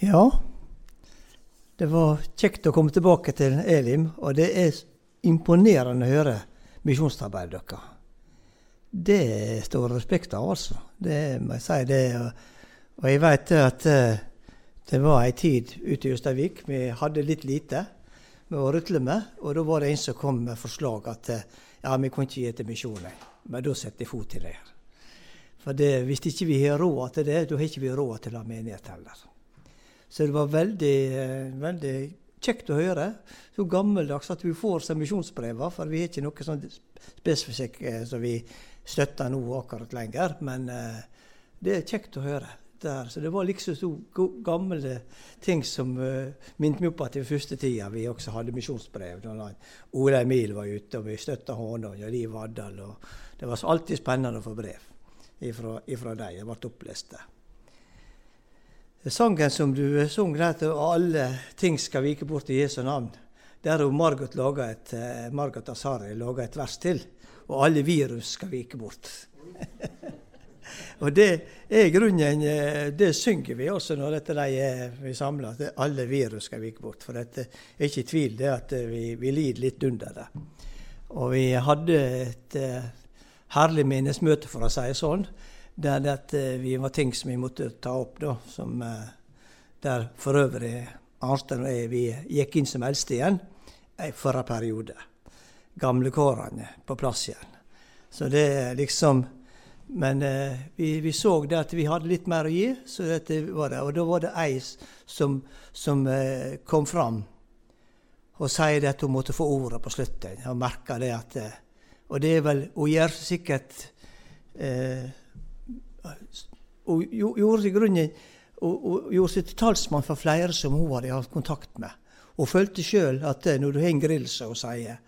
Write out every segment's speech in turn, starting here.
Ja, det var kjekt å komme tilbake til Elim, og det er imponerende å høre misjonsarbeidet deres. Det står respekt av, altså. Det må jeg si. det. Og jeg vet at eh, det var ei tid ute i Østervik vi hadde litt lite med å rutle med, og da var det en som kom med forslag at eh, ja, vi kunne ikke gi til misjonen, men da setter jeg fot til det. For det, hvis ikke vi har råd til det, da har ikke vi råd til å ha menighet heller. Så det var veldig, eh, veldig kjekt å høre. Så gammeldags at vi får seg misjonsbrever, for vi har ikke noe sånn spesifikk eh, som vi støtter nå akkurat lenger. Men eh, det er kjekt å høre. Der. Så det var liksom så gamle ting som uh, minnet meg opp at i første tida vi også hadde misjonsbrev. Ola Emil var ute, og vi støtta Hånda og Liv Addal. Det var alltid spennende å få brev ifra, ifra dem. Jeg ble opplest. Sangen som du sang, heter 'Alle ting skal vike bort i Jesu navn'. Der har Margot, laga et, eh, Margot Asari laga et vers til. 'Og alle virus skal vike bort'. og det er grunnen eh, Det synger vi også når dette de er vi at alle virus skal vike bort. For det er ikke tvil det at eh, vi, vi lider litt under det. Og vi hadde et herlig minnesmøte, for å si det sånn det eh, vi var ting som vi måtte ta opp, da. Som, eh, der for øvrig Arnstein og jeg vi gikk inn som eldste igjen i forrige periode. Gamlekårene på plass igjen. Så det er liksom Men eh, vi, vi, så det at vi hadde litt mer å gi, så dette var det. Og da var det ei som, som eh, kom fram og sier at hun måtte få ordet på slutten. Og merka det at eh, Og det er vel Hun gjør sikkert eh, og gjorde seg grunnen og, og gjorde seg til talsmann for flere som hun hadde hatt kontakt med. Og følte sjøl at eh, når du har en grill, som hun sier,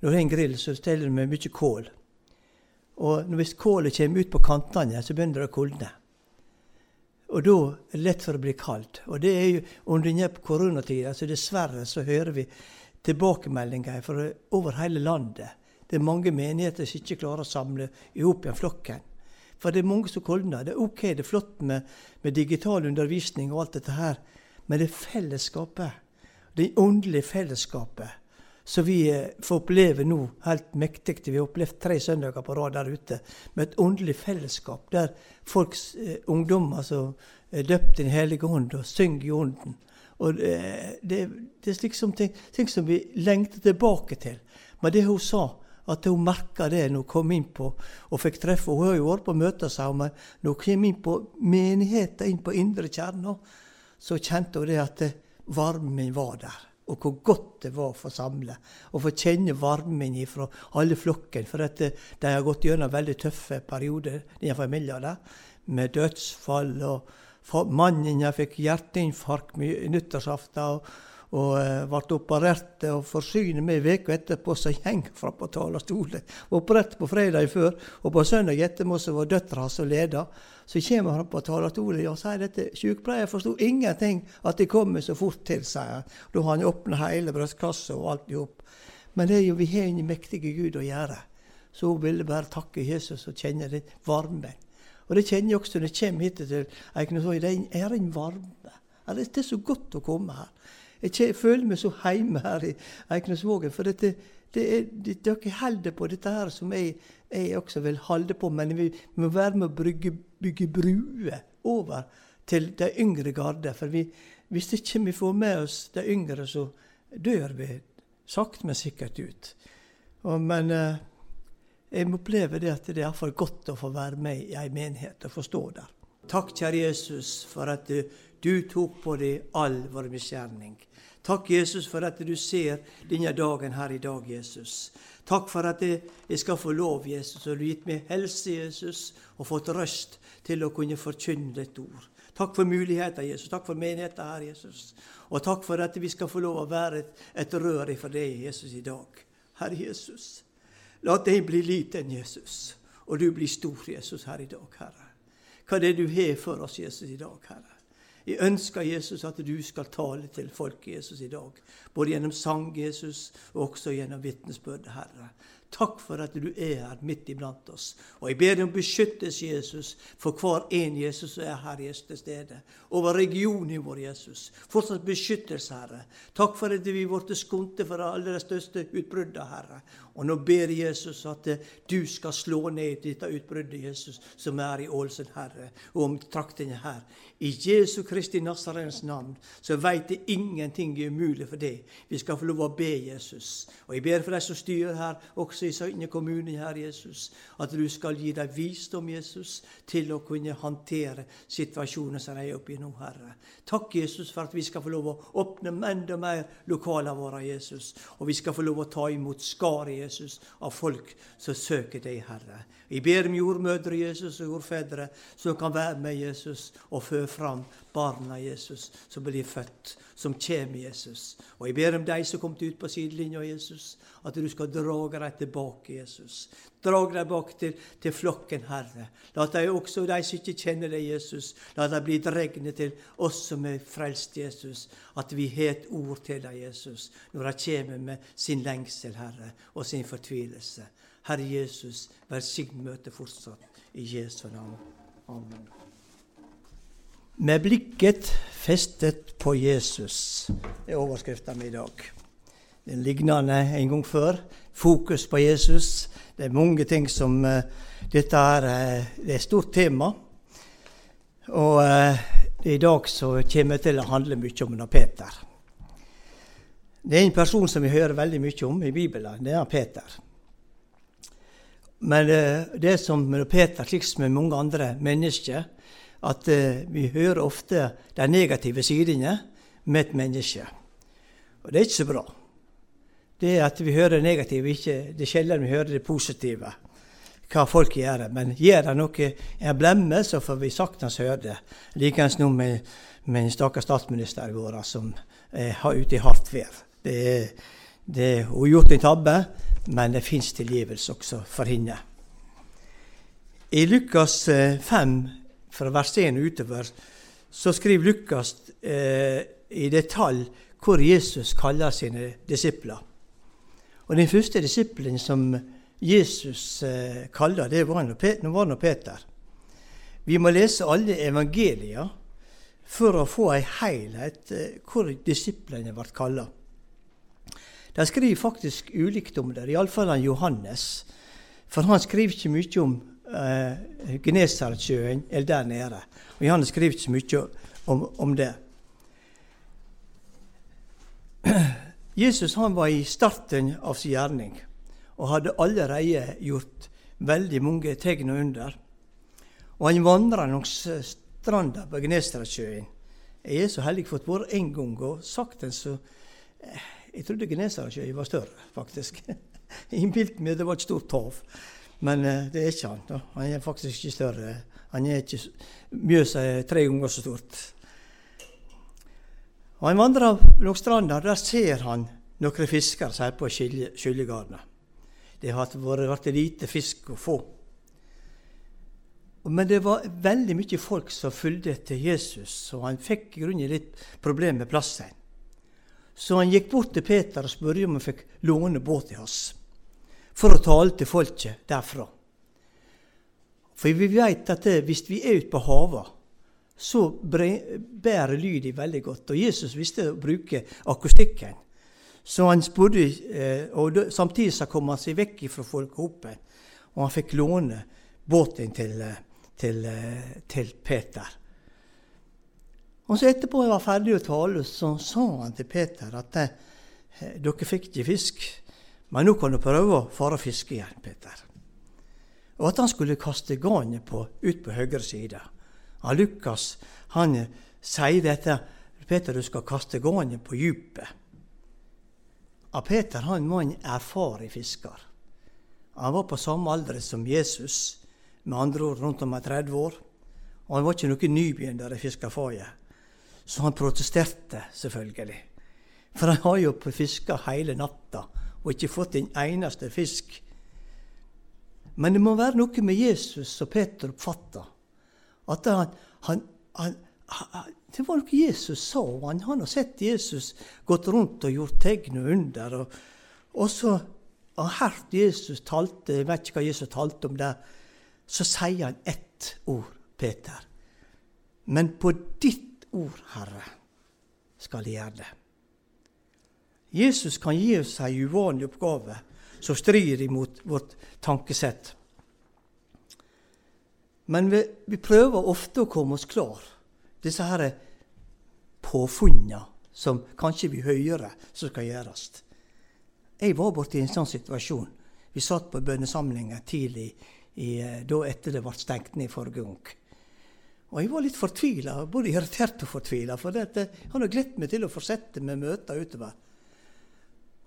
når du har en grill, så steller du med mye kål. Og hvis kålet kommer ut på kantene, så begynner det å kulne. Og da er det lett for å bli kaldt. Og det er jo under denne koronatida, så dessverre så hører vi tilbakemeldinger fra over hele landet. Det er mange menigheter som ikke klarer å samle i hop igjen flokken. For det er mange som kolner. Det er OK, det er flott med, med digital undervisning og alt dette her, men det er fellesskapet, det åndelige fellesskapet, som vi eh, får oppleve nå helt mektig. Vi har opplevd tre søndager på rad der ute med et åndelig fellesskap, der folks eh, ungdommer som er døpt i Den hellige ånd og synger i ånden. Og det, det, det er liksom ting, ting som vi lengter tilbake til. Men det hun sa, at hun merka det når hun kom inn på og fikk treffe Hun har jo vært på møter sammen, når hun kom inn på menigheten, inn på indre kjerna, så kjente hun det at varmen var der. Og hvor godt det var å få samle og få kjenne varmen fra alle flokken. For at de har gått gjennom veldig tøffe perioder, denne familien der, med dødsfall. og Mannen fikk hjerteinfarkt nyttårsaften. og og uh, ble operert og forsynet meg uka etterpå, så gjeng fra på talerstolen. Operert på fredag før, og på søndag etterpå så var døtra hans som leda. Så kommer han på talerstolen og sier dette. Sykepleier forsto ingenting at de kom så fort til, sier han. Da har han åpna hele brystkassa og alt i hop. Men det er jo, vi har en mektige Gud å gjøre. Så hun ville bare takke Jesus og kjenne den varmen. Og det kjenner jeg også når jeg kommer hit til Eiknesvåg. Det er en varme. Det er så godt å komme her. Jeg føler meg så hjemme her i Eiknesvågen. For dette, det er, det, dere holder på dette her som jeg, jeg, også vil holde på. Men vi må være med å brygge, bygge bruer over til de yngre garde. For vi, hvis ikke vi får med oss de yngre, så dør vi sakte, men sikkert ut. Og, men eh, jeg må oppleve det at det er iallfall godt å få være med i ei menighet og få stå der. Takk, kjære Jesus, for at du, du tok på deg all vår misgjerning. Takk, Jesus, for at du ser denne dagen her i dag, Jesus. Takk for at jeg skal få lov, Jesus, og du har gitt meg helse, Jesus, og fått røst til å kunne forkynne ditt ord. Takk for muligheter, Jesus. Takk for menigheten her, Jesus. Og takk for at vi skal få lov å være et, et rør for deg, Jesus, i dag. Herre Jesus, la deg bli liten, Jesus, og du blir stor, Jesus, her i dag, Herre. Hva er det du har for oss, Jesus, i dag, Herre? Jeg ønsker Jesus at du skal tale til folk Jesus i dag. Både gjennom sang, Jesus, og også gjennom vitnesbyrd, Herre. Takk for at du er her midt iblant oss. Og jeg ber deg om beskyttelse, Jesus, for hver en Jesus som er her til stede. Over regionen vår, Jesus. Fortsatt beskyttelse, Herre. Takk for at vi ble skonte for alle de største utbruddene, Herre. Og nå ber Jesus at du skal slå ned dette utbruddet, Jesus, som er i Ålesund, Herre, og om traktene her. I Jesu Kristi Nazarens navn så veit jeg ingenting er umulig for deg. Vi skal få lov å be Jesus. Og jeg ber for de som styrer her, også i Søgne kommune, Herre Jesus, at du skal gi dem visdom, Jesus, til å kunne håndtere situasjoner som de er oppe i nå, Herre. Takk, Jesus, for at vi skal få lov å åpne enda mer lokaler våre, Jesus. Og vi skal få lov å ta imot skaret, Jesus, av folk som søker deg, Herre. Jeg ber om jordmødre, Jesus, og jordfedre som kan være med Jesus og fø fram barna Jesus som blir født, som kommer Jesus. Og jeg ber om de som kom ut på sidelinja, Jesus, at du skal dra dem tilbake, Jesus. Dra dem bak til, til, flokken, Herre. La de også, de som ikke kjenner deg, Jesus, la deg bli dregne til oss som er frelst, Jesus. At vi har et ord til deg, Jesus, når de kommer med sin lengsel, Herre, og sin fortvilelse. Herre Jesus, velsign møtet fortsatt. I Jesu navn. Amen. Med blikket festet på Jesus er overskriften min i dag. Den lignende en gang før. Fokus på Jesus. Det er mange ting som uh, Dette er, uh, det er et stort tema. Og uh, i dag så kommer det til å handle mye om Peter. Det er en person som vi hører veldig mye om i Bibelen. Det er Peter. Men det er som Peter, slik som med mange andre mennesker, at eh, vi hører ofte de negative sidene med et menneske. Og det er ikke så bra. Det at vi hører det negative, ikke, det er sjelden vi hører det positive. Hva folk gjør. Men gjør de noe en blemme, så får vi saktens høre det. Likeens nå med, den stakkars statsministeren vår som er ute i hardt vær. Det det, hun har gjort en tabbe, men det fins tilgivelse også for henne. I Lukas 5 eh, fra vers 1 utover, så skriver Lukas eh, i detalj hvor Jesus kaller sine disipler. Og Den første disippelen som Jesus eh, kaller, det var nå Peter. Vi må lese alle evangelier for å få en helhet eh, hvor disiplene ble kalla. De skriver faktisk ulikt om det, iallfall Johannes. For han skriver ikke mye om eh, Genesaretsjøen eller der nede. Og Johannes skriver ikke så mye om, om det. Jesus han var i starten av sin gjerning og hadde allerede gjort veldig mange tegn og under. Og han vandra langs stranda på Genesaretsjøen. Jeg er så heldig fått vært en gang og sagt en så eh, Jeg trodde Genesaretsjøen var større, faktisk. Innbilte meg det var et stort hav. Men eh, det er ikke han. da. Han er faktisk ikke større. Han er ikke Mjøsa er tre ganger så stort. Og Han vandrer langs stranda, der ser han noen fiskere som er på skyllegardene. Det har vært lite fisk å få. Men det var veldig mye folk som fulgte etter Jesus, og han fikk i grunnen litt problemer med plassen. Så han gikk bort til Peter og spurte om han fikk låne båten hans for å tale til folket derfra. For vi vet at det, hvis vi er ute på havet, så bærer lyden veldig godt. Og Jesus visste å bruke akustikken. Så han spurte, eh, og Samtidig så kom han seg vekk fra folkehopet, og han fikk låne båten til, eh, til, eh, til Peter. Og så Etterpå jeg var ferdig å tale, så sa han til Peter at dere fikk ikke fisk. Men nå kan du prøve å fare og fiske igjen, Peter. Og at han skulle kaste garnet ut på høyre side. Han Lukas han sier dette. Peter, du skal kaste garnet på djupet. Og Peter han var en erfaren fisker. Han var på samme alder som Jesus, med andre ord rundt om 30 år. Og han var ikke noen nybegynner i fiskerfaget. Så han protesterte, selvfølgelig. For han har jo fiska hele natta og ikke fått en eneste fisk. Men det må være noe med Jesus som Peter oppfatta. At han, han, han, Det var noe Jesus sa. Han har sett Jesus gått rundt og gjort tegn og under. Og, og så har hørt Jesus talte, jeg vet ikke hva Jesus talte om det, så sier han ett ord, Peter. Men på ditt ord, Herre, skal de gjøre det. Jesus kan gi oss ei uvanlig oppgave som strir imot vårt tankesett. Men vi, vi, prøver ofte å komme oss klar. Disse her påfunna som kanskje vi hører som skal gjøres. Jeg var borti en sånn situasjon. Vi satt på bønnesamlinger tidlig i, da etter det ble stengt ned forrige gang. Og jeg var litt fortvila, både irritert og fortvila, for jeg hadde gledet meg til å fortsette med møter utover.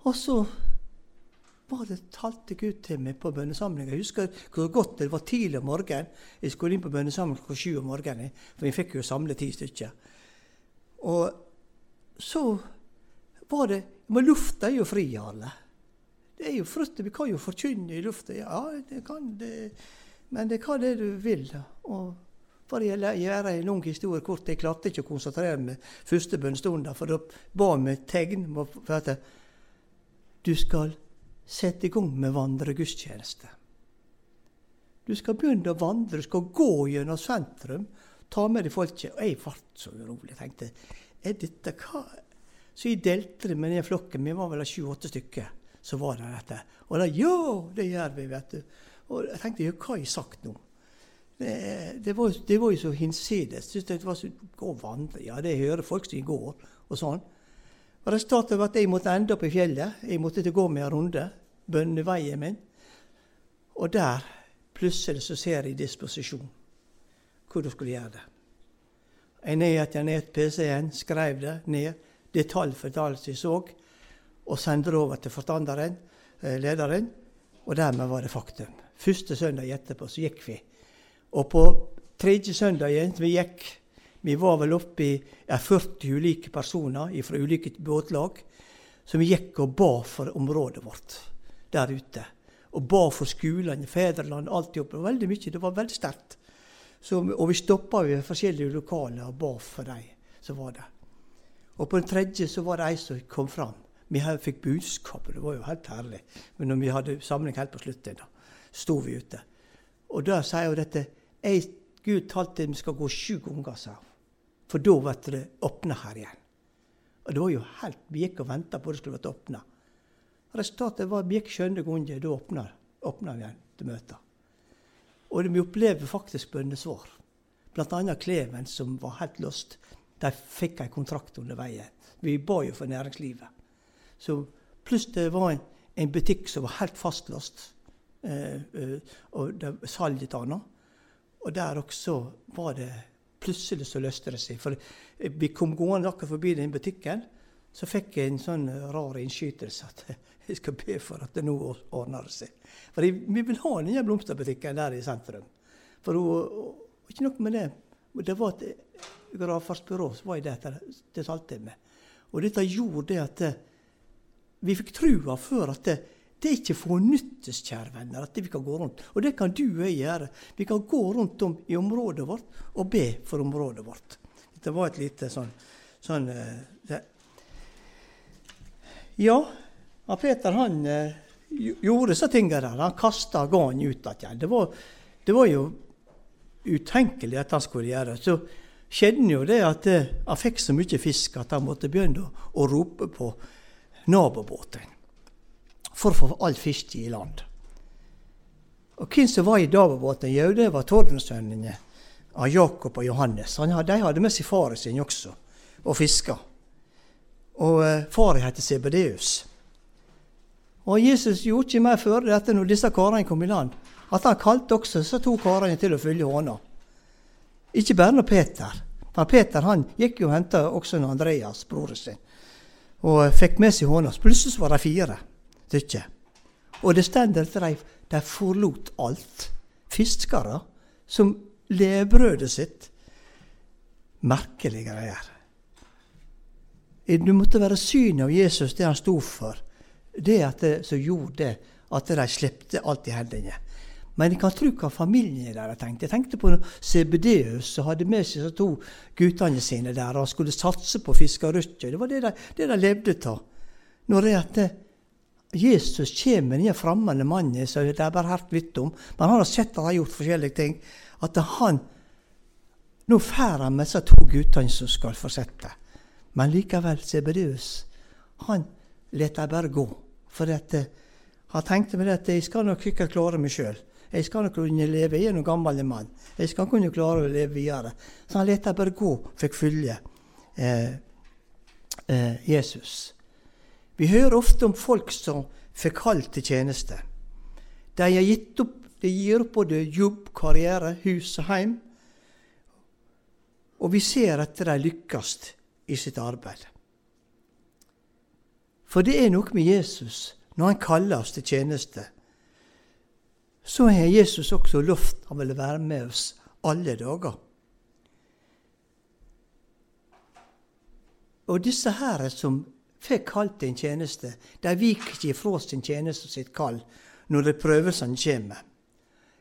Og så var det talte Gud til meg på bønnesamlinga. Jeg husker hvor godt det var tidlig om morgenen. Jeg skulle inn på bønnesamling klokka sju om morgenen, for vi fikk jo samle ti stykker. Og så var det Men lufta er jo fri, alle. Det er jo frukt, Vi kan jo forkynne i lufta. Ja, det kan det. Men det er hva det du vil. Og å gjøre en lang historie kort, jeg klarte ikke å konsentrere meg første bønnestunda, for da ba vi tegn for at du skal sette i gang med vandregudstjeneste. Du skal begynne å vandre, du skal gå gjennom sentrum, ta med deg folket. Og jeg ble så urolig. Jeg tenkte er dette hva Så jeg delte med den flokken. Vi var vel sju-åtte stykker. Så var det dette. Og da Ja, det gjør vi, vet du. Og jeg tenkte hva har jeg sagt nå? Det, det, var, det var, jo så hinsides. Synes det var så og vandre. Ja, det hører folk som går, og sånn. Resultatet var at jeg måtte ende opp i fjellet. Jeg måtte til gå med en runde. Bønneveien min. Og der plutselig så ser jeg disposisjon. Hvor du skulle gjøre det. Jeg nedgikk ned PC-en, skrev det ned, detalj for detalj som jeg så, og sendte det over til forstanderen, eh, lederen. Og dermed var det faktum. Første søndag etterpå så gikk vi. Og på tredje søndagen vi gikk Vi var vel oppe i ja, 40 ulike personer fra ulike båtlag som vi gikk og ba for området vårt der ute. Og ba for skolene, fedreland, alt i opp. Veldig mye. Det var veldig sterkt. Så, og vi stoppa ved forskjellige lokaler og ba for dem som var der. Og på den tredje så var det ei som kom fram. Vi fikk budskap, det var jo helt herlig. Men når vi hadde samling helt på slutten, da sto vi ute. Og da sier hun dette jeg, Gud talte vi skal gå sju ganger, sa hun. For da blir det åpna her igjen. Og det var jo helt, Vi gikk og venta på det skulle bli åpna. Resultatet var vi gikk skjønne ganger, da åpna vi igjen til møter. Og vi opplever faktisk bønnesvar. Bl.a. Kleven, som var helt lost. De fikk en kontrakt under veien. Vi ba jo for næringslivet. Så Pluss det var en, en, butikk som var helt fastlåst. Eh, eh, og det salget av noe. Og der også var det Plutselig så løste det seg. For vi kom gående akkurat forbi den butikken, så fikk jeg en sånn rar innskytelse at jeg skal be for at det nå ordner det seg. For vi vil ha den blomsterbutikken der i sentrum. For hun, ikke nok med det. Det var et gravferdsbyrå som var i det til med. Og dette gjorde det at vi fikk trua før at det, det er ikke fornyttes, kjære venner, at vi kan gå rundt. Og det kan du og jeg gjøre. Vi kan gå rundt om i området vårt og be for området vårt. Dette var et lite sånn, sånn det. Ja, Peter han uh, gjorde disse tingene der. Han kasta garn ut igjen. Det det var jo utenkelig at han skulle gjøre det. Så skjedde jo det at uh, han fikk så mye fisk at han måtte begynne å rope på nabobåten for å få all fisk i land. Og Hvem som var i nabobåten? Jo, det var Tordensønnene av Jakob og Johannes. de hadde med seg faren sin også og fiska. Og uh, faren het Sebedeus. Og Jesus gjorde ikke mer før dette når disse karene kom i land, at han kalte også disse to karene til å følge hånda. Ikke bare når Peter. For Peter han gikk jo og henta også Andreas, broren sin, og fikk med seg hånda. Plutselig var de fire stykker. Og det stender at de, de forlot alt. Fiskere som levebrødet sitt. Merkelige greier. Det måtte være synet av Jesus, det han sto for det at det, som gjorde at de slepte alt i hendene. Men jeg kan tro hva familien der tenkte. Jeg tenkte på Sebedeus som hadde med seg to guttene sine der og skulle satse på fiskerykker. Det var det de, det de levde av. Når det at Jesus kommer med den fremmede mannen som er bare hørt litt om, men han har sett at han har gjort forskjellige ting. At han Nå får han med seg to guttene som skal fortsette. Men likevel, Sebedeus, han lar dem bare gå. For at, eh, han tenkte med at jeg skal nok sikkert klare meg sjøl. Jeg skal nok kunne leve. Jeg er noen gammel mann. Jeg skal kunne klare å leve videre. Så han lot dem bare gå, fikk følge eh, eh, Jesus. Vi hører ofte om folk som får kall til tjeneste. De har gitt opp, de gir opp både jobb, karriere, hus og heim. Og vi ser at de lykkes i sitt arbeid. For det er noe med Jesus når han kaller oss til tjeneste. Så har Jesus også lovt han ville være med oss alle dager. Og disse her som fikk kalt til en tjeneste, de viker ikke ifra sin tjeneste og sitt kall når det prøvelsene kommer.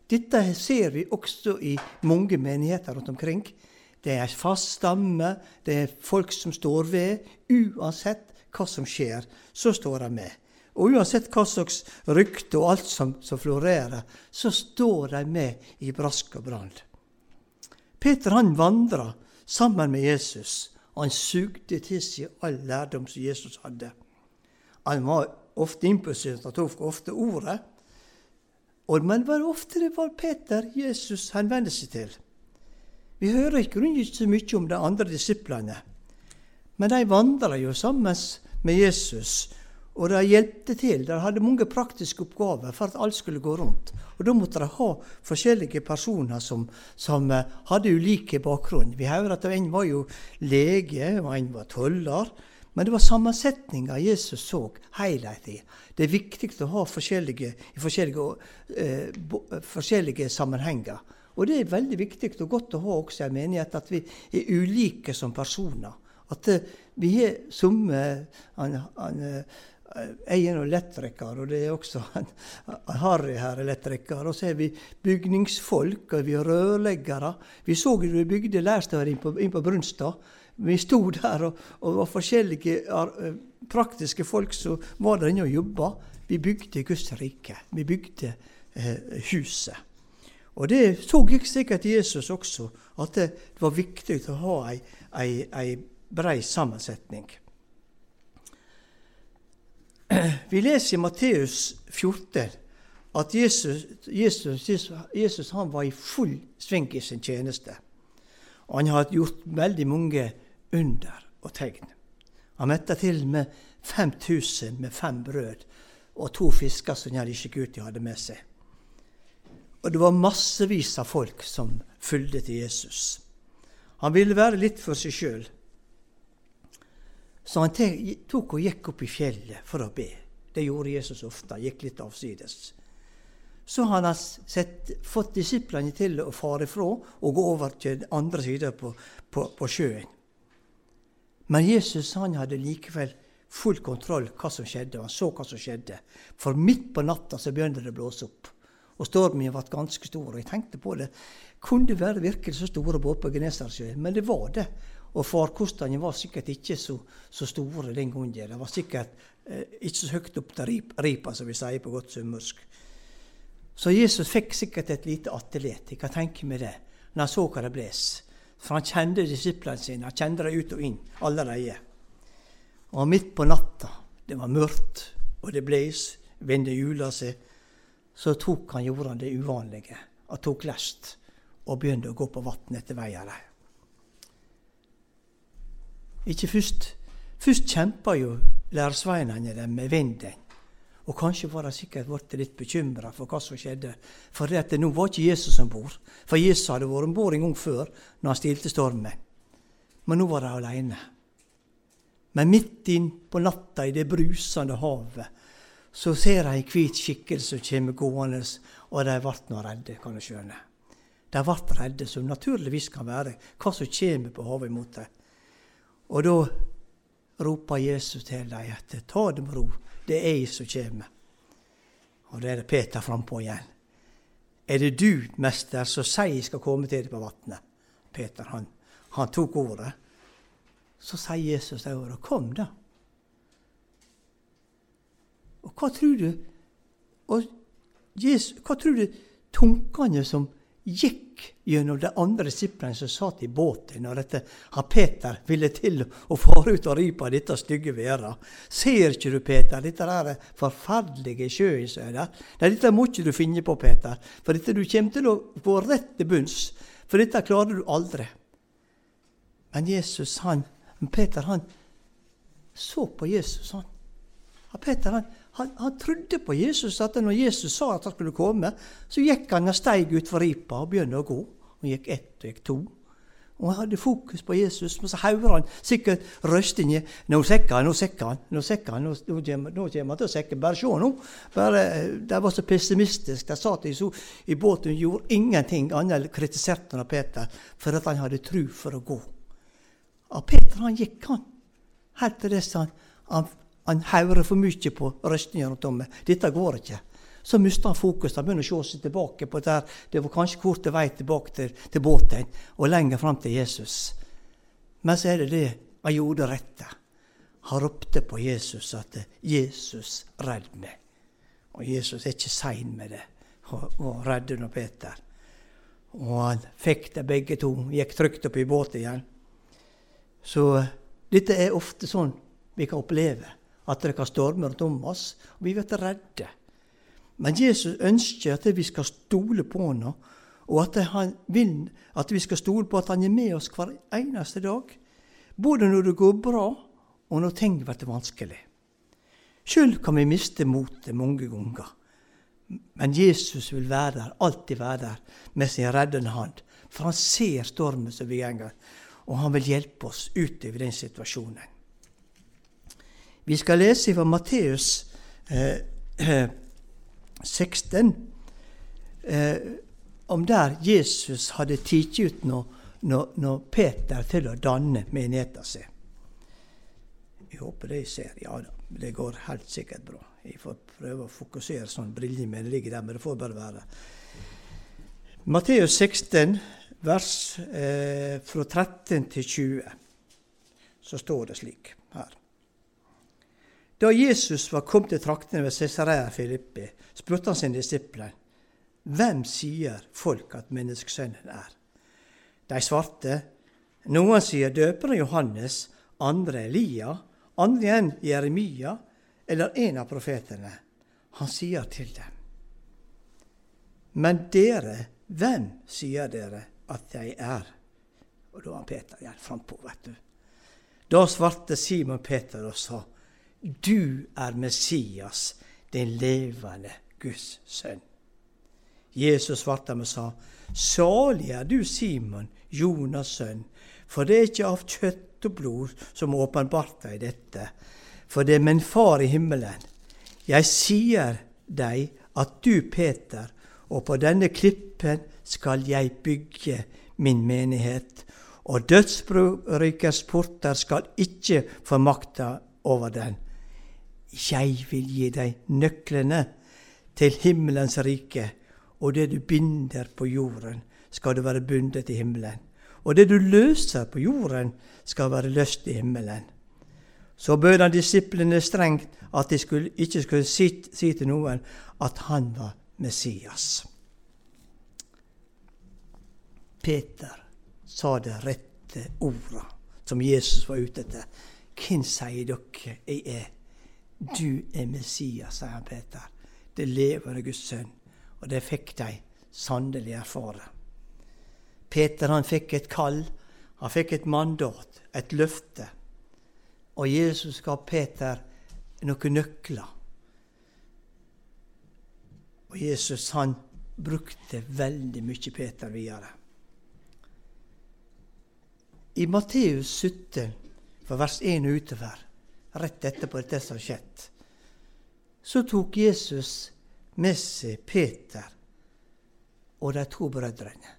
Dette ser vi også i mange menigheter rundt omkring. Det er en fast stamme, det er folk som står ved. Uansett hva som skjer, så står de med. Og uansett hva slags rykte og alt som, som florerer, så står de med i brask og brann. Peter han vandra sammen med Jesus. Og han sugde til seg all lærdom som Jesus hadde. Han var ofte impulsiv, han tok ofte ordet. Men var ofte det var Peter Jesus henvendte seg til. Vi hører ikke så mye om de andre disiplene, men de vandra jo sammen med Jesus og de hjalp til. De hadde mange praktiske oppgaver for at alt skulle gå rundt. Og Da måtte de ha forskjellige personer som, som eh, hadde ulike bakgrunn. Vi hører at en var jo lege, og en var toller. Men det var sammensetninga Jesus så helhetlig. Det er viktig å ha forskjellige, i forskjellige, eh, forskjellige sammenhenger. Og det er veldig viktig og godt å ha også i en menighet at vi er ulike som personer. At eh, vi har somme jeg er nå elektriker, og det er også en, Harry her elektriker. Og så er vi bygningsfolk, og vi er rørleggere. Vi så det vi bygde lærsteder inn på, inn på Brunstad. Vi sto der og, og var forskjellige uh, praktiske folk som var der inne og jobba. Vi bygde Guds rike. Vi bygde eh, huset. Og det så gikk sikkert Jesus også, at det var viktig å ha ei, ei, ei brei sammensetning. Vi leser i Matteus 14 at Jesus, Jesus, Jesus, han var i full sving i sin tjeneste. Og han hadde gjort veldig mange under og tegn. Han metta til med 5000 med fem brød og to fisker som ikke hadde med seg. Og det var massevis av folk som fulgte til Jesus. Han ville være litt for seg sjøl. Så han tok og gikk opp i fjellet for å be. Det gjorde Jesus ofte. Gikk litt avsides. Så han har sett, fått disiplene til å fare fra og gå over til den andre sida på, på, på, sjøen. Men Jesus han hadde likevel full kontroll hva som skjedde. Han så hva som skjedde. For midt på natta så begynte det å blåse opp. Og stormen ble ganske stor. Og jeg tenkte på det. Kunne det være virkelig så store båter på Genesaretsjøen? Men det var det. Og farkostene var sikkert ikke så, så store den gangen. Det var sikkert eh, ikke så høyt opp til ripa, som vi sier på godt sunnmørsk. Så Jesus fikk sikkert et lite atelier. Jeg kan tenke meg det, når han så hva det bles. For han kjente disiplene sine. Han kjente dem ut og inn allerede. Og midt på natta, det var mørkt, og det bles, vende hjula seg, så tok han, gjorde det uvanlige. Han tok lest og begynte å gå på vann etter veien. Ikke først. Først kjempa jo læresveinene dem med vinden. Og kanskje var de sikkert blitt litt bekymra for hva som skjedde. For det nå var ikke Jesus om bord. For Jesus hadde vært om bord en gang før, når han stilte stormen. Men nå var de aleine. Men midt inn på natta, i det brusende havet, så ser de en hvit skikkelse som kommer gående, og de ble nå redde, kan du skjønne. De ble redde, som naturligvis kan være hva som kommer på havet imot dem. Og da roper Jesus til dem at ta det med ro, det er jeg som kommer. Og da er det Peter frampå igjen. Er det du, mester, som sier jeg skal komme til deg på vannet? Peter han, han, tok ordet. Så sier Jesus det ordet. Kom, da. Og hva tror du og Jesus, Hva tror du tankene som gikk gjennom de andre disiplene som satt i båten når dette, han Peter ville til å fare ut og ri på dette stygge været. Ser ikke du, Peter, dette der forferdelige sjøisøyet? Nei, dette må ikke du finne på, Peter, for dette du kommer til å gå rett til bunns. For dette klarer du aldri. Men Jesus, han, Peter, han så på Jesus, han. Peter, han, han, han, trodde på Jesus, at når Jesus sa at han skulle komme, så gikk han og steig utfor ripa og begynte å gå. Han gikk ett og gikk to. Og han hadde fokus på Jesus, men så hører han sikkert røstinga. Nå sekker han, nå sekker han, nå sekker han, nå, nå, kommer, han til å sekke. Bare se nå. Bare, de var så pessimistiske. De satt i, i båten og gjorde ingenting annet enn kritiserte han Peter for at han hadde tru for å gå. Og Peter han gikk, han. Helt til det han, han han hører for mye på røstene rundt om. Dette går ikke. Så mister han fokus. Han begynner å se seg tilbake på det Det var kanskje kort vei tilbake til, til båten og lenger fram til Jesus. Men så er det det han gjorde rette. Han ropte på Jesus at 'Jesus, redd meg'. Og Jesus er ikke sein med det, og redde nå Peter. Og han fikk det begge to, gikk trygt opp i båten igjen. Så dette er ofte sånn vi kan oppleve at det kan storme rundt om oss, og vi blir redde. Men Jesus ønsker at vi skal stole på ham, og at, han vil, at vi skal stole på at han er med oss hver eneste dag. Både når det går bra, og når ting blir vanskelig. Sjøl kan vi miste motet mange ganger. Men Jesus vil være der, alltid være der med sin reddende hand. For han ser stormen som vi går, og han vil hjelpe oss utover den situasjonen. Vi skal lese fra Matteus eh, 16 eh, om der Jesus hadde tatt ut når, når, når, Peter til å danne menigheten sin. Jeg håper de ser. Ja da, det går helt sikkert bra. Jeg får prøve å fokusere sånn brillene mine ligger der, men det får bare være. Matteus 16, vers eh, fra 13 til 20, så står det slik. Da Jesus var kommet til traktene ved Cesarea Filippi, spurte han sine disipler hvem sier folk at menneskesønnen er. De svarte. Noen sier døperen Johannes, andre Elia, andre igjen Jeremia eller en av profetene. Han sier til dem. Men dere, hvem sier dere at jeg er? Og da var Peter igjen frampå, vet du. Da svarte Simon Peter og sa, du er Messias, den levende Guds sønn. Jesus svarte og sa, Salig er du, Simon, Jonas' sønn, for det er ikke av kjøtt og blod som åpenbarte deg dette, for det er min Far i himmelen. Jeg sier deg at du, Peter, og på denne klippen skal jeg bygge min menighet, og dødsrykers porter skal ikke få makta over den. Jeg vil gi deg nøklene til himmelens rike, og det du binder på jorden, skal det være bundet i himmelen. Og det du løser på jorden, skal være løst i himmelen. Så bød han disiplene strengt at de skulle, ikke skulle si, si til noen at han var Messias. Peter sa det rette orda som Jesus var ute etter. Hvem sier dere jeg er? Du er Messias, sier Peter. Det levende Guds sønn. Og det fikk de sannelig erfare. Peter han fikk et kall, han fikk et mandat, et løfte. Og Jesus ga Peter noen nøkler. Og Jesus han brukte veldig mye Peter videre. I Matteus 17, fra vers 1 og utover, rett etterpå dette som har skjedd, så tok Jesus med seg Peter og de to brødrene,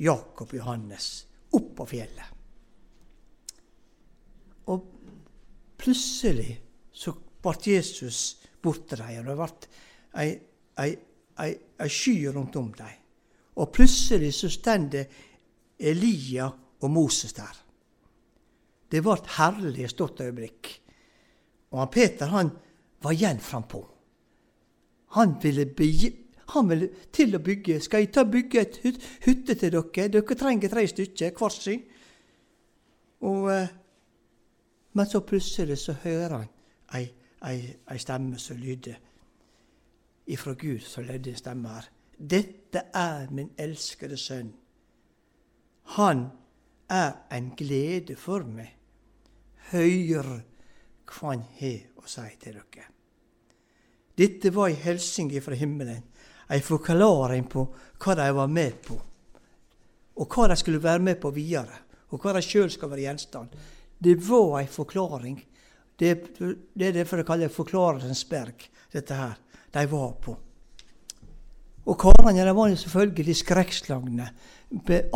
Jakob og Johannes, opp på fjellet. Og plutselig så ble Jesus borte dem, og det ble ei, sky rundt om dem. Og plutselig så stender Elia og Moses der. Det var et herlig stort øyeblikk. Og han Peter han var igjen frampå. Han ville, han ville til å bygge. Skal jeg ta bygge et hytte til dere? Dere trenger tre stykker, hver sin. Eh, men så plutselig så hører han ei, ei, ei stemme som lyder ifra Gud, så lød en stemme her. Dette er min elskede sønn. Han er en glede for meg. Hør hva han har å si til dere. Dette var ei hilsing fra himmelen, ei forklaring på hva de var med på, og hva de skulle være med på videre, og hva de sjøl skal være gjenstand. Det var ei forklaring. Det, det er derfor de kaller Forklarelsens berg, dette her. De var på. Og karene de var selvfølgelig skrekkslagne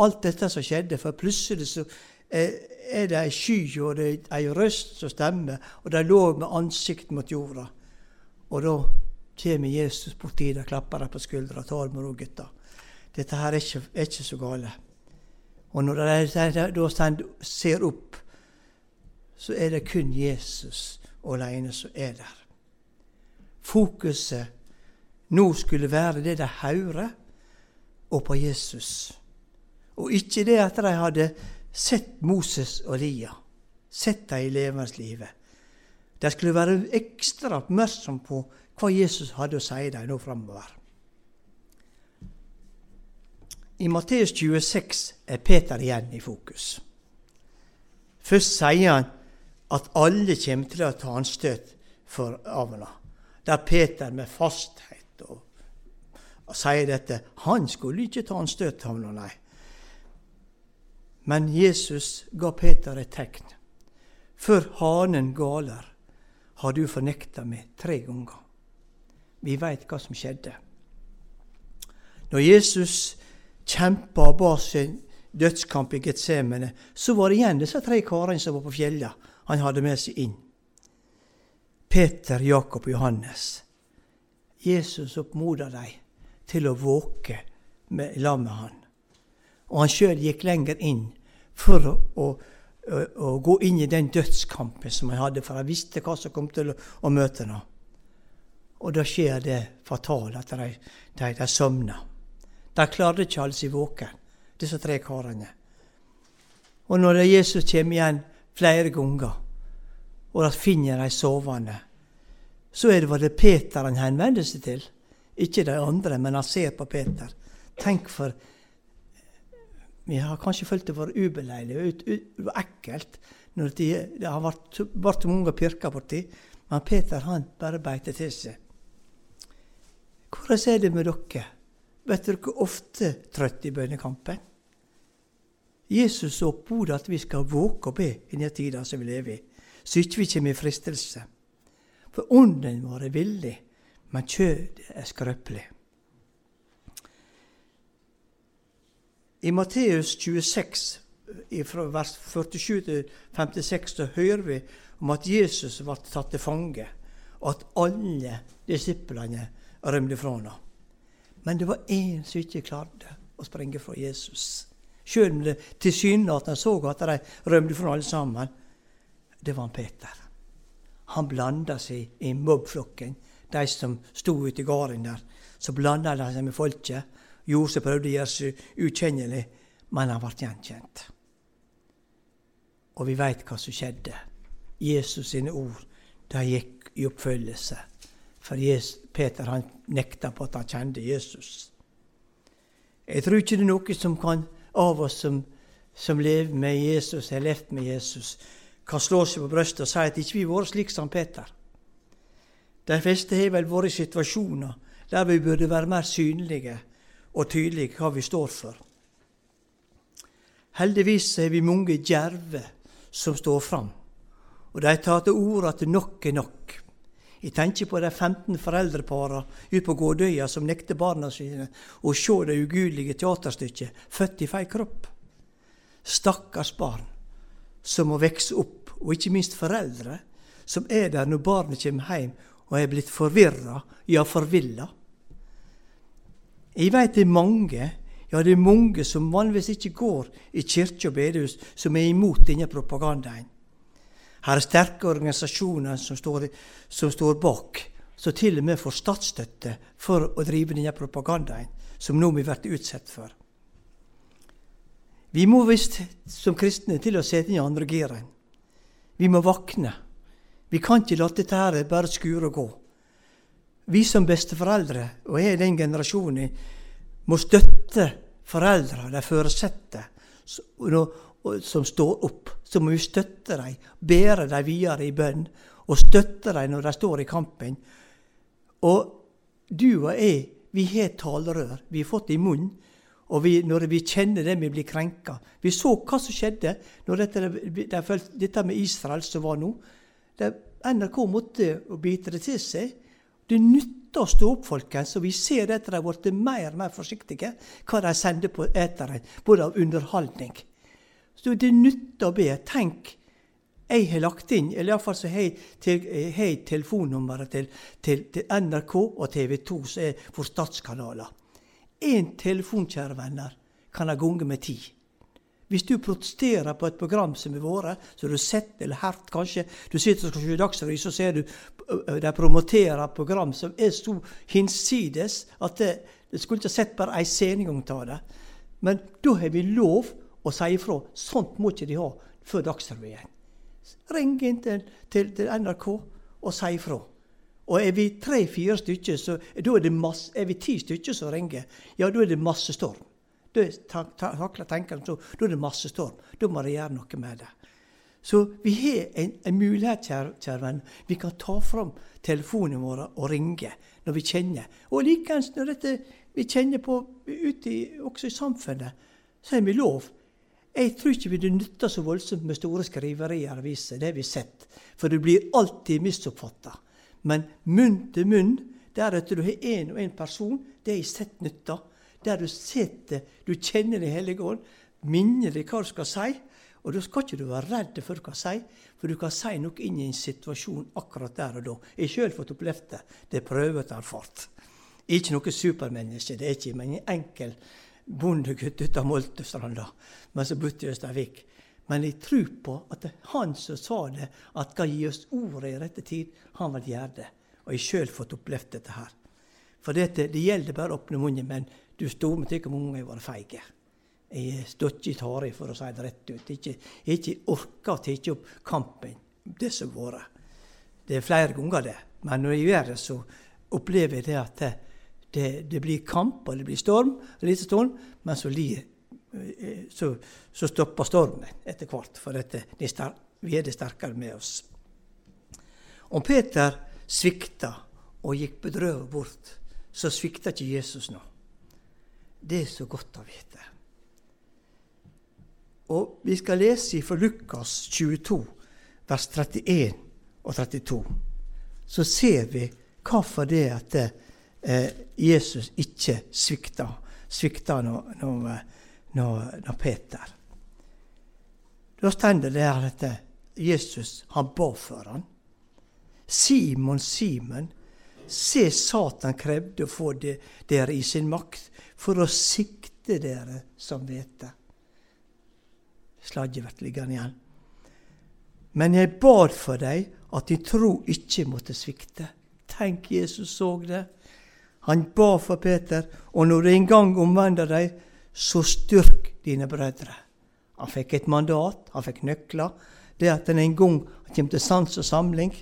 alt dette som skjedde, for plutselig så er det ei sky og det er ei røst som stemmer, og de lå med ansikt mot jorda. Og da kommer Jesus borti og klapper dem på skuldra og tar med ro, gutta. Dette her er ikke, er ikke så gale. Og når de da ser opp, så er det kun Jesus alene som er der. Fokuset nå skulle være det de hører, og på Jesus. Og ikke det at de hadde sett Moses og Lia, sett dem i levenslivet. De skulle være ekstra oppmerksomme på hva Jesus hadde å si dem nå framover. I Matteus 26 er Peter igjen i fokus. Først sier han at alle kommer til å ta anstøt for avla. Der Peter med fasthet og, og sier dette Han skulle ikke ta anstøt av noen, nei. Men Jesus ga Peter et tegn. Før hanen galer, har du fornekta meg tre ganger. Vi veit hva som skjedde. Når Jesus kjempa og ba sin dødskamp i Getsemene, så var det igjen disse tre karene som var på fjellet, han hadde med seg inn. Peter, Jakob og Johannes. Jesus oppmoda dem til å våke med, med han. Og han sjøl gikk lenger inn for å, å, å, gå inn i den dødskampen som han hadde, for han visste hva som kom til å, å møte ham. Og da skjer det fatale at de, de, de sovner. De klarte ikke å holde seg våken, disse tre karene. Og når Jesus kommer igjen flere ganger, og de finner de sovende, så er det bare Peter han henvender seg til. Ikke de andre, men han ser på Peter. Tenk for Vi har kanskje følt det var ubeleilig og ekkelt når det, det har vært, vært mange pirka borti. Men Peter han bare beit til seg. Hvordan er det med dere? Vet dere hvor ofte trøtt i bønnekampen? Jesus oppmoder at vi skal våke og be i den tida som vi lever i, så ikke vi kommer i fristelse. For ånden vår er villig, men kjødet er skrøpelig. I Matteus 26, fra vers 47 til 56, så hører vi om at Jesus ble tatt til fange, og at alle disiplene rømte fra ham. Men det var én som ikke klarte å sprenge fra Jesus. Selv om det tilsynelatende så at de rømte fra alle sammen. Det var han Peter. Han blanda seg i mobbflokken, de som sto ute i gården der. Så blanda de seg med folket. Josef prøvde å gjøre seg ukjennelig, men han ble gjenkjent. Og vi veit hva som skjedde. Jesus sine ord de gikk i oppfølgelse. For Jesus, Peter han nekta på at han kjente Jesus. Jeg tror ikke det er noe som kan av oss som, som lever med Jesus, har levd med Jesus, kan slå seg på brystet og si at ikke vi har vært slik som Peter. De fleste har vel vært i situasjoner der vi burde være mer synlige og tydelig hva vi står for. Heldigvis har vi mange djerve som står fram, og de tar til orde at nok er nok. Jeg tenker på de 15 foreldreparene ute på Gårdøya som nekter barna sine å se det ugudelige teaterstykket 'Født i feil kropp'. Stakkars barn som må vokse opp, og ikke minst foreldre som er der når barnet kommer hjem og er blitt forvirra, ja, forvilla. Jeg veit det er mange, ja, det er mange som vanligvis ikke går i kirke og bedehus, som er imot denne propagandaen. Her er sterke organisasjoner som står, som står bak, som til og med får statsstøtte for å drive denne propagandaen som nå vi blir utsatt for. Vi må visst som kristne til å sette inn i andre giret. Vi må våkne. Vi kan ikke la dette her bare skure og gå. Vi som besteforeldre, og er den generasjonen, må støtte foreldre, de foresatte, som står opp. Så må vi støtte dem, bære dem videre i bønn, og støtte dem når de står i kampen. Og du og jeg, vi har talerør. Vi har fått det i munnen. Og vi, når vi kjenner det, vi blir krenka. Vi så hva som skjedde når dette, de, dette med Israel som var nå. Det, NRK måtte bite det til seg. Det nytter å stå opp, folkens. Og vi ser at de har blitt mer og mer forsiktige hva de sender på eteren, både av underholdning. Så det nytter å be. Tenk, jeg har lagt inn, eller iallfall så har jeg telefonnummeret til, til, til, NRK og TV 2, som er for statskanaler. Én telefon, kjære venner, kan ha gonge med ti. Hvis du protesterer på et program som har vært, så har du sett eller hørt kanskje Du sitter og skal se Dagsrevyen, så ser du de promoterer program som er så hinsides at det, skulle ikke sett bare ei scenegang av det. Men da har vi lov å si ifra. Sånt må ikke de ha før Dagsrevyen. Ring inn til, til, til NRK og si ifra. Og er vi tre-fire stykker, så er det masse, er vi ti stykker som ringer, ja, da er det masse storm. Da takler tenkeren så, da er det masse storm. Da må de gjøre noe med det. Så vi har en, en mulighet, kjære, kjære venn. Vi kan ta fram telefonene våre og ringe når vi kjenner. Og likeens når dette, vi kjenner på ute i, også i samfunnet, så har vi lov. Jeg tror ikke det nytter så voldsomt med store skriverier i aviser. Det har vi sett. For det blir alltid misoppfatta. Men munn til munn, deretter du har én og én person, det har jeg sett nytta. Der du sitter, du kjenner Den hellige ånd, minner deg hva du skal si. Og da skal ikke du være redd for hva du si, for du kan si noe inn i en situasjon akkurat der og da. Jeg har sjøl fått opplevd det. Det er prøvet og erfart. Ikke noe supermenneske, det er ikke, men en enkel bondegutt ut av Moltestranda, men så bodde i Østervik. Men jeg tror på at han som sa det, at skal gi oss ordet i rette tid, han vil gjøre det. Og jeg har sjøl fått opplevd dette her. For dette, det gjelder bare å åpne munnen, men du stod med hvor mange var feige. Jeg står ikke i tare, for å si det rett ut. Jeg har ikke orka å ta opp kampen, det som har vært. Det er flere ganger, det. Men når jeg gjør det, så opplever jeg det at det, det, det blir kamp, og det blir storm, lite storm, men så lir så, så stopper stormen etter hvert, for dette, vi er det sterkere med oss. Om Peter svikta og gikk bedrøvet bort, så svikta ikke Jesus nå. Det er så godt å vite. Og Vi skal lese fra Lukas 22, vers 31 og 32. Så ser vi hvorfor det at eh, Jesus ikke svikta, svikta når, når når, Peter Da står det der at Jesus han ba for han. Simon, Simon, se Satan krevde å få dere i sin makt for å sikte dere som hvete. Sladget blir liggende igjen. Men jeg bad for deg at din tro ikke måtte svikte. Tenk, Jesus så det. Han ba for Peter, og når du en gang omvender deg, så styrk dine brødre. Han fikk et mandat, han fikk nøkler. Det at en en gang kommer til sans og samling,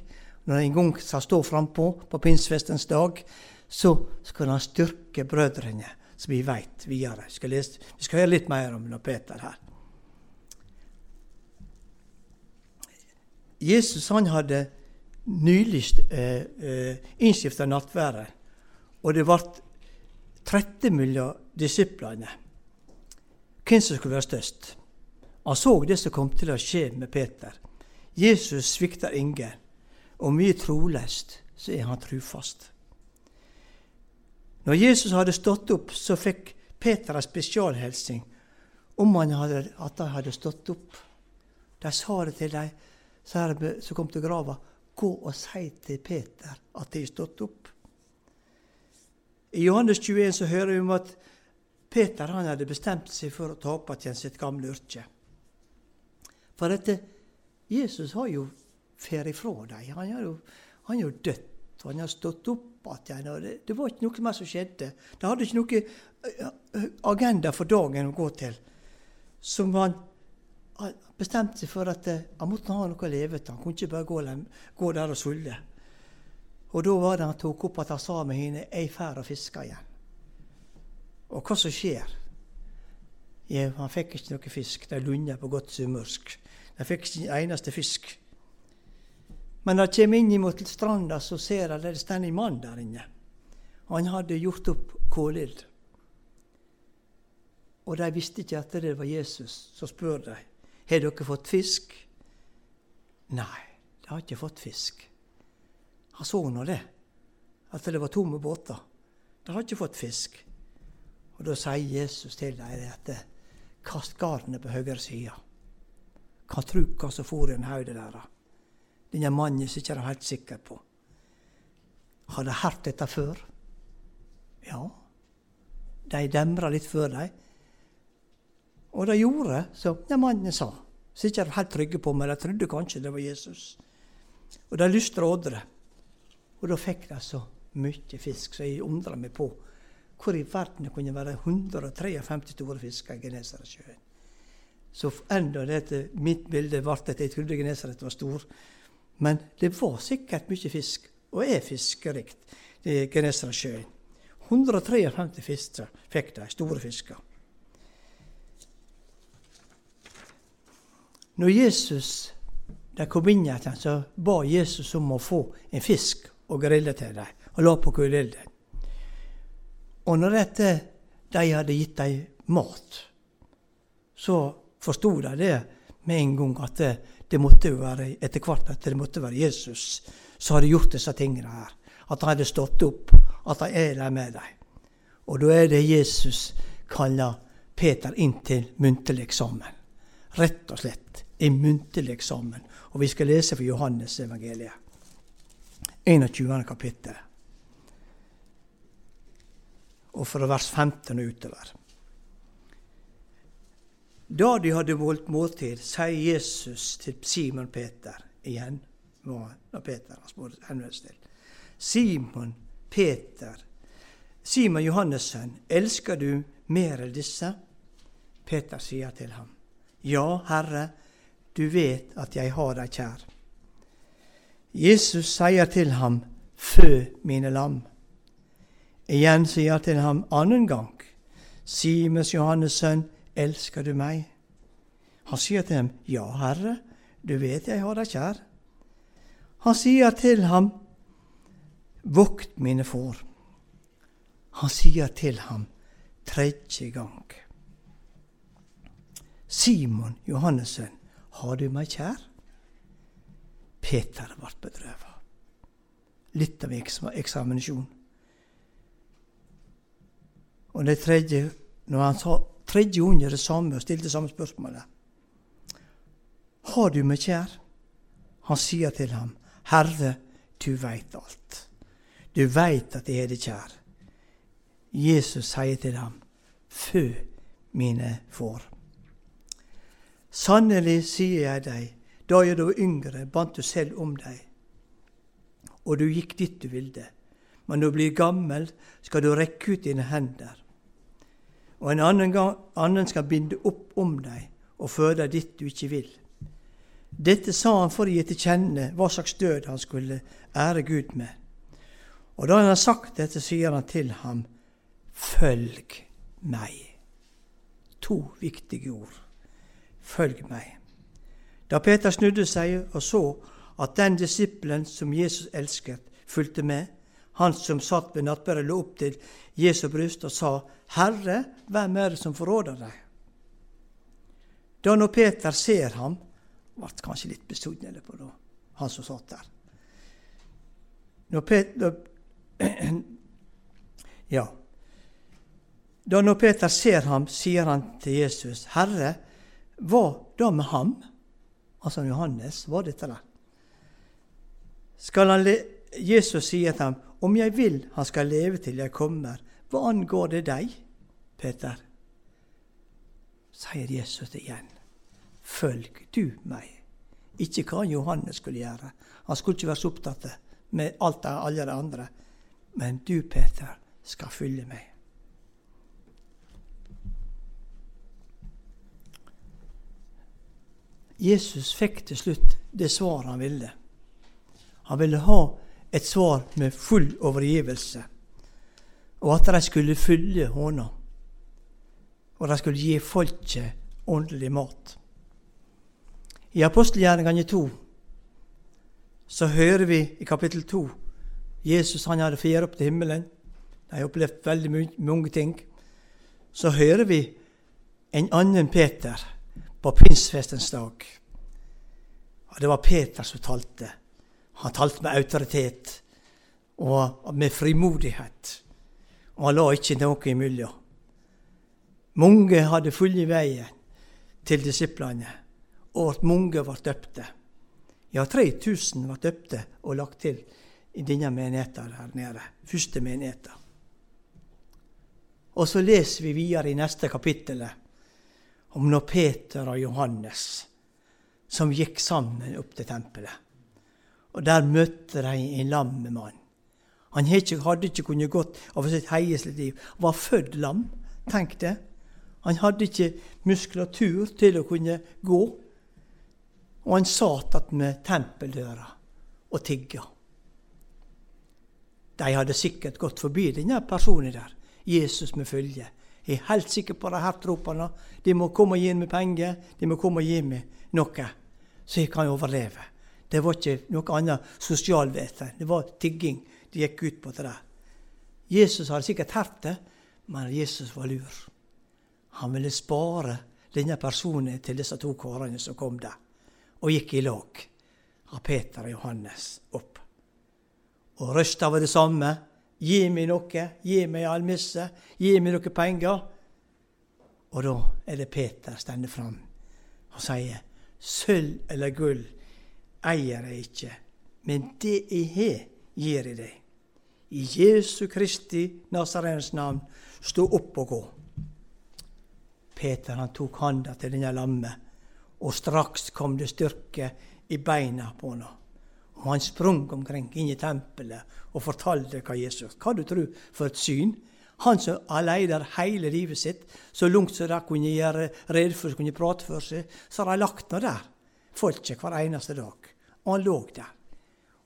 når en gang skal stå frampå på pinsefestens dag, så skal han styrke brødrene, så vi veit videre. Vi skal, lese, vi skal høre litt mer om Peter her. Jesus han hadde nylig eh, eh, innstifta nattværet, og det ble 30 mellom disiplene hvem som skulle være størst. Han så det som kom til å skje med Peter. Jesus svikter ingen, og mye troløst så er han trufast. Når Jesus hadde stått opp, så fikk Peter en spesialhelsing om han hadde, at han hadde stått opp. De sa det til de som kom til grava. Gå og si til Peter at de har stått opp. I Johannes 21 så hører vi om at Peter han hadde bestemt seg for å ta opp igjen sitt gamle yrke. For dette, Jesus har jo fer ifra dem. Han har jo, han jo dødt. Og han hadde stått opp igjen. og det, det, var ikke noe mer som skjedde. Det hadde ikke noe eh, eh, agenda for dagen å gå til. Som han, bestemte seg for at eh, han måtte ha noe å leve til. Han kunne ikke bare gå, gå der og sulle. Og da var det han tok opp at han sa med henne 'Jeg drar og fisker igjen'. Og hva som skjer? Ja, han fikk ikke noe fisk. De lunja på godt sunnmørsk. De fikk ikke en eneste fisk. Men da jeg kommer inn mot stranda, så ser jeg det står en mann der inne. Han hadde gjort opp kålild. Og de visste ikke at det var Jesus. Så spør de har dere fått fisk. Nei, de har ikke fått fisk. Han så nå det, at det var tomme båter. De har ikke fått fisk. Og Da sier Jesus til dem at kast garnet på høyre side. Kan tru hva som for i hodet deres. Denne mannen som ikke helt sikker på. Har de hørt dette før? Ja. De demra litt før dem. Og de gjorde som den mannen sa. Så ikke er helt trygge på, men de trodde kanskje det var Jesus. Og de lystra ådre. Og da fikk de så mye fisk, så jeg undra meg på hvor i verden det kunne være 153 store fisker i Genesaretsjøen. Så enda dette, mitt bilde ble at jeg trodde Genesaret var stor. Men det var sikkert mye fisk, og er fiskerikt, i Genesaretsjøen. 153 fisker fikk de, store fisker. Når Jesus de kom inn igjen, så ba Jesus om å få en fisk og grille til dem, og la på kuleilden. Og når dette, de hadde gitt dem mat, så forsto de det med en gang at det, måtte jo være etter hvert at det måtte være Jesus som hadde gjort disse tingene her. At han hadde stått opp, at han er der med dem. Og da er det Jesus kaller Peter inn til muntlig eksamen. Rett og slett en muntlig eksamen. Og vi skal lese for Johannes evangeliet. 21. kapittel. Og fra vers 15 og utover. Da de hadde voldt måltid, sier Jesus til Simon Peter igjen når Peter henvendes til. Simon Peter, Simon Johannessen, elsker du mer enn disse? Peter sier til ham, Ja, Herre, du vet at jeg har deg kjær. Jesus sier til ham, Fø mine lam. Igjen sier han til ham annen gang, Simens Johannes sønn, elsker du meg? Han sier til ham, Ja, Herre, du vet jeg har deg kjær. Han sier til ham, Vokt mine får. Han sier til ham tredje gang. Simon Johannessen, har du meg kjær? Peter ble bedrøvet. Litt av eksaminasjon. Og det tredje, når han sa tredje gjør det samme og stilte samme spørsmålet Har du meg kjær? Han sier til ham, Herre, du veit alt. Du veit at jeg er deg kjær. Jesus sier til ham, Fø mine får. Sannelig sier jeg deg, da jeg var yngre, bandt du selv om deg, og du gikk dit du ville. Men når du blir gammel, skal du rekke ut dine hender. Og en annen, gang, annen skal binde opp om deg og føre deg dit du ikke vil. Dette sa han for å gi til kjenne hva slags død han skulle ære Gud med. Og da han har sagt dette, sier han til ham, Følg meg. To viktige ord. Følg meg. Da Peter snudde seg og så at den disippelen som Jesus elsket, fulgte med, han som satt ved nattbordet, lå opp til Jesu bryst og sa, Herre, hvem er det som forråder deg? Da når Peter ser ham, ble kanskje litt besudlende på det, han som satt der. Når Peter, ja. Da når Peter ser ham, sier han til Jesus, Herre, hva da med ham? altså Johannes, var dette der. Skal han Jesus sier til ham, om jeg vil han skal leve til jeg kommer, hva angår det deg, Peter? Sier Jesus igjen, følg du meg. Ikke hva Johannes skulle gjøre. Han skulle ikke være så opptatt med alt av alle de andre. Men du, Peter, skal følge meg. Jesus fikk til slutt det svaret han ville. Han ville ha et svar med full overgivelse, og at de skulle følge håna. Og de skulle gi folket åndelig mat. I apostelgjerningene 2 så hører vi i kapittel 2 Jesus han hadde fire opp til himmelen. De har opplevd veldig mange ting. Så hører vi en annen Peter på pinsfestens dag. Og det var Peter som talte. Han talte med autoritet og med frimodighet. Og han la ikke noe imellom. Mange hadde fulgt veien til disiplene, og at mange ble døpte. Ja, 3000 ble døpte og lagt til i denne menigheten her nede. Første menigheten. Og så leser vi videre i neste kapittel om når Peter og Johannes som gikk sammen opp til tempelet. Og Der møtte de en lammemann. Han hadde ikke kunnet gått av sitt heieste liv. Han var født lam. Tenk det. Han hadde ikke muskulatur til å kunne gå. Og han satt attmed tempeldøra og tigga. De hadde sikkert gått forbi denne personen der, Jesus med følge. Jeg er helt sikker på de hertropene. De må komme og gi meg penger, de må komme og gi meg noe, så jeg kan overleve. Det var ikke noe annet sosialvesen. Det var tigging de gikk ut på. til det Jesus hadde sikkert hørt det, men Jesus var lur. Han ville spare denne personen til disse to karene som kom der, og gikk i lag av Peter og Johannes opp. Og røsta var det samme. Gi meg noe, gi meg almisse, gi meg noe penger. Og da er det Peter stender fram og sier, sølv eller gull eier jeg ikke, men det jeg har, gir jeg deg. I Jesu Kristi Nazarens navn, stå opp og gå. Peter han tok handa til denne lammet, og straks kom det styrke i beina på henne. Og han sprang omkring inn i tempelet og fortalte hva Jesus Hva du tror for et syn? Han som har leid hele livet sitt, så langt som de kunne gjøre rede for kunne prate for seg, så har de lagt nå der folket hver eneste dag. Og han lå der.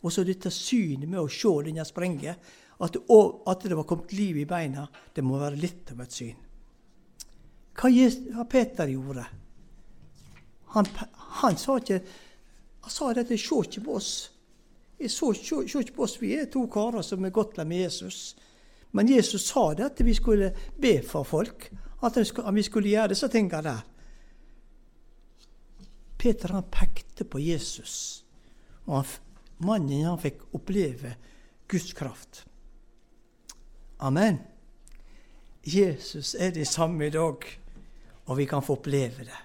Og så dette synet med å se denne sprenge, at, at det var kommet liv i beina, det må være litt av et syn. Hva Peter gjorde? Han, han sa ikke Han sa dette, se ikke på oss. Jeg så, så, så ikke på oss. Vi er to karer som er gått med Jesus. Men Jesus sa det at vi skulle be for folk. At vi skulle gjøre disse tingene der. Peter han pekte på Jesus. Og han, mannen han fikk oppleve Guds kraft. Amen. Jesus er det samme i dag, og vi kan få oppleve det.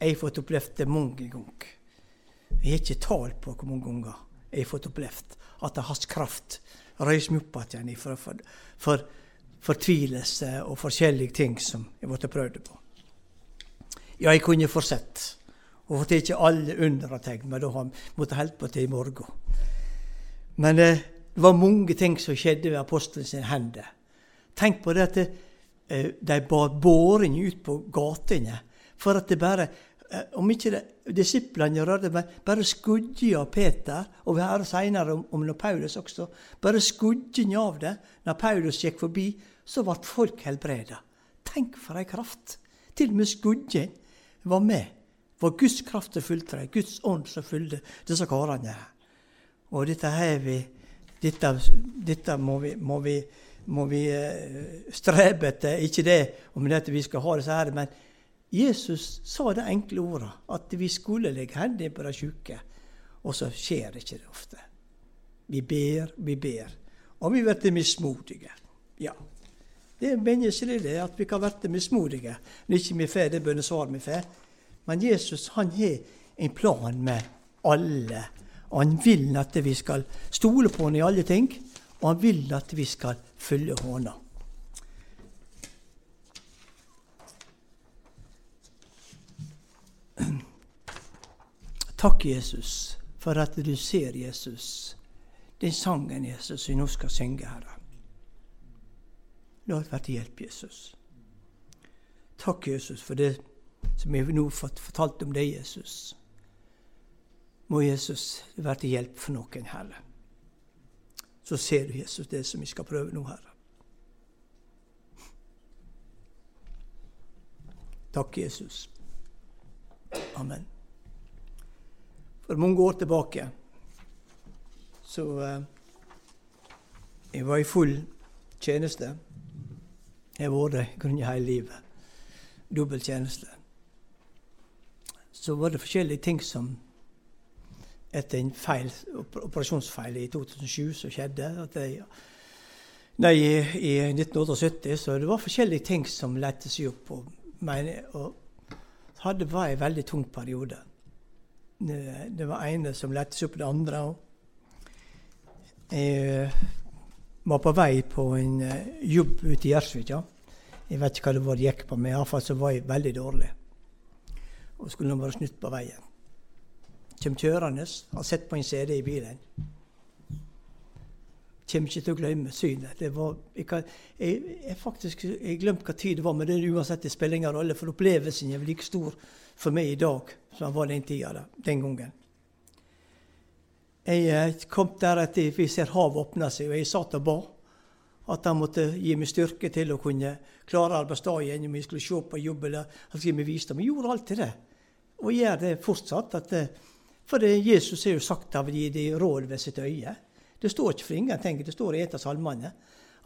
Jeg har fått opplevd det mange ganger. Jeg har ikke tall på hvor mange ganger jeg har fått opplevd. At det hans kraft reiser meg opp igjen for, for, for fortvilelse og forskjellige ting som jeg måtte prøvd på. Ja, jeg kunne fortsett og fått ikke alle under og tegn, men da måtte jeg holdt på til i morgen. Men eh, det var mange ting som skjedde ved apostelen sine hender. Tenk på det at det, eh, de bar båring ut på gatene for at det bare Eh, om ikke det, disiplene rørte, men bare skudde av Peter, og vi hører senere om, om Paulus også, bare skudde av det når Paulus gikk forbi, så ble folk helbreda. Tenk for ei kraft! Til og med skudde var med. Var Guds kraft som fulgte dem, Guds ånd som fulgte disse karene. Og dette har vi dette, dette må vi, må vi, må vi uh, strebe etter. Ikke det om det at vi skal ha disse her, men Jesus sa det enkle ordet at vi skulle legge hendene på de syke, og så skjer ikke det ofte. Vi ber, vi ber, og vi blir mismodige. Ja, det er menneskelig det at vi kan bli mismodige når ikke vi får det bønnesvaret vi får. Men Jesus han har en plan med alle. Og han vil at vi skal stole på ham i alle ting, og han vil at vi skal følge hånda. Takk, Jesus, for at du ser Jesus. den sangen, Jesus, vi nå skal synge, Herre. La det være til hjelp, Jesus. Takk, Jesus, for det som jeg nå fått fortalt om deg, Jesus. Må Jesus være til hjelp for noen, Herre. Så ser du, Jesus, det som vi skal prøve nå, Herre. Takk, Jesus. Amen. For mange år tilbake så eh, Jeg var i full tjeneste. Jeg har vært det hele livet. Dobbel tjeneste. Så var det forskjellige ting som etter en feil, operasjonsfeil i 2007 som skjedde. jeg, Nei, i, 1978 så det var forskjellige ting som lette seg opp. Og, men, og hadde var en veldig tung periode. Det var ene som lette seg opp det andre. Jeg var på vei på en eh, jobb ute i Gjersvik. Jeg vet ikke hva det var det gikk på, men iallfall så var jeg veldig dårlig. Og skulle nå være snudd på veien. Kjem kjørende, har sett på en CD i bilen. Kjem ikke til å glemme synet. Det var, jeg, kan, faktisk jeg glemte hva tid det var, men det er uansett det spiller ingen rolle, for opplevelsen er like stor for meg i dag som den var den tida, den gangen. Jeg eh, kom der at vi ser havet åpne seg, og jeg satt og ba at han måtte gi meg styrke til å kunne klare arbeidsdagen om jeg skulle se på jobb eller skulle gi meg visdom. Jeg gjorde alltid det, og gjør det fortsatt. At, for Jesus har jo sagt at gi deg råd ved sitt øye. Det står ikke for ingenting, det står i et av salmene.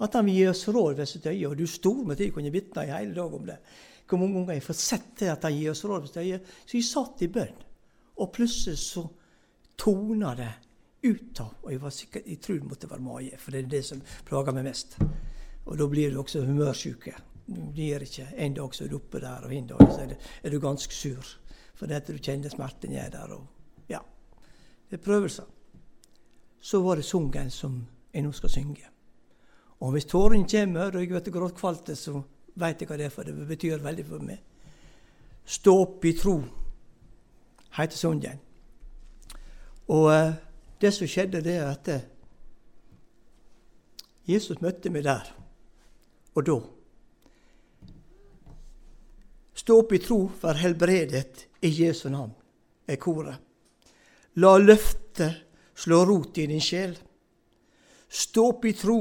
At han vil gi oss råd ved sitt øye. Og du stor med tid kunne vitne i hele dag om det. Hvor mange ganger jeg får sett det at han gir oss råd ved sitt øye. Så jeg satt i bønn, og plutselig så tona det ut av Og jeg var sikker, jeg tror det måtte være mage, for det er det som plager meg mest. Og da blir du også humørsyke. Du blir ikke En dag så er du oppe der, og en dag så er du ganske sur. For det at du kjenner smerten er der. og ja, Det er prøvelser så var det sungen som jeg nå skal synge. Og hvis tårene kommer, og jeg vet gråtkvalt, så veit jeg hva det er, for det betyr veldig for meg. Stå opp i tro, heter sungen. Og uh, det som skjedde, det er at eh, Jesus møtte meg der og da. Stå opp i tro, vær helbredet i Jesu navn, er koret. La løftet slå rot i din sjel. Stå opp i tro,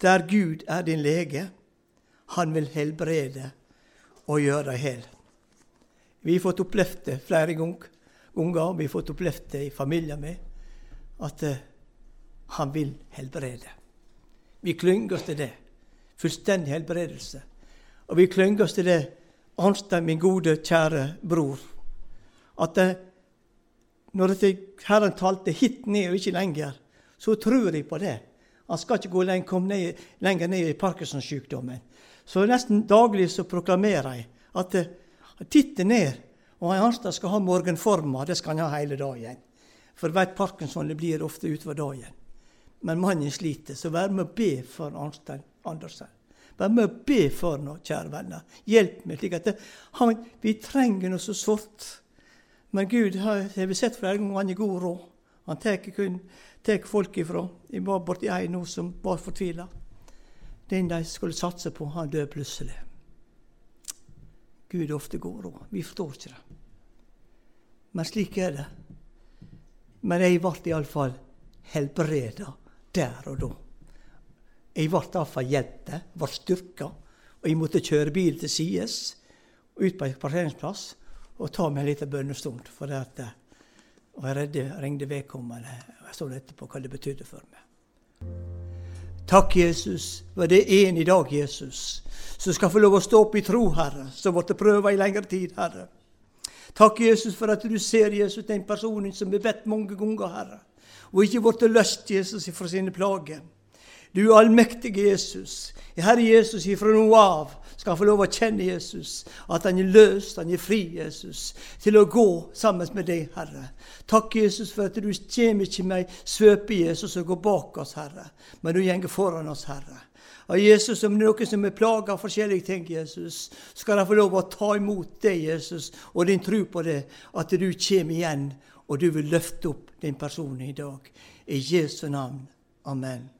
der Gud er din lege. Han vil helbrede og gjøre deg hel. Vi har fått opplevd det flere ganger. Vi har fått opplevd det i familien med, at uh, han vil helbrede. Vi klynger oss til det. Fullstendig helbredelse. Og vi klynger oss til det, Arnstein, min gode, kjære bror, at uh, når Herren talte hit ned og ikke lenger, så tror jeg på det. Han skal ikke gå lenger, komme ned, lenger ned i Parkinson-sykdommen. Så nesten daglig så proklamerer jeg at titte titt ned, og Arnstad skal ha morgenforma. Det skal han ha hele dagen. For vet Parkinson det blir ofte utover dagen. Men mannen sliter, så vær med å be for Arnstein Andersen. Vær med å be for noe, kjære venner. Hjelp meg. slik at det, han, Vi trenger noe så sårt men Gud har vi sett flere ganger han er god råd. Han tar folk ifra. Jeg var borti ei nå som var fortvila. Den de skulle satse på, han døde plutselig. Gud er ofte god råd. Vi forstår ikke det. Men slik er det. Men jeg ble iallfall helbreda der og da. Jeg ble iallfall hjulpet, ble styrka. Og jeg måtte kjøre bil til sides, ut på en parkeringsplass og ta meg en liten bønnestund. For at, og jeg redde, ringte vedkommende og jeg så etterpå hva det betydde for meg. Takk, Jesus, for det er en i dag, Jesus, som skal få lov å stå opp i tro, Herre, som ble prøva i lengre tid, Herre. Takk, Jesus, for at du ser Jesus, den personen som er bedt mange ganger, Herre, og ikke blitt løst, Jesus, fra sine plager. Du allmektige Jesus. Herre Jesus, ifra nå av skal få lov å kjenne Jesus, at han er løst, han er fri, Jesus, til å gå sammen med deg, Herre. Takk, Jesus, for at du kommer ikke med svøpe Jesus og går bak oss, Herre, men du går foran oss, Herre. Og Jesus, om det er noen som er plaga av forskjellige ting, Jesus, skal de få lov å ta imot deg, Jesus, og din tro på det, at du kommer igjen, og du vil løfte opp din person i dag. I Jesu navn. Amen.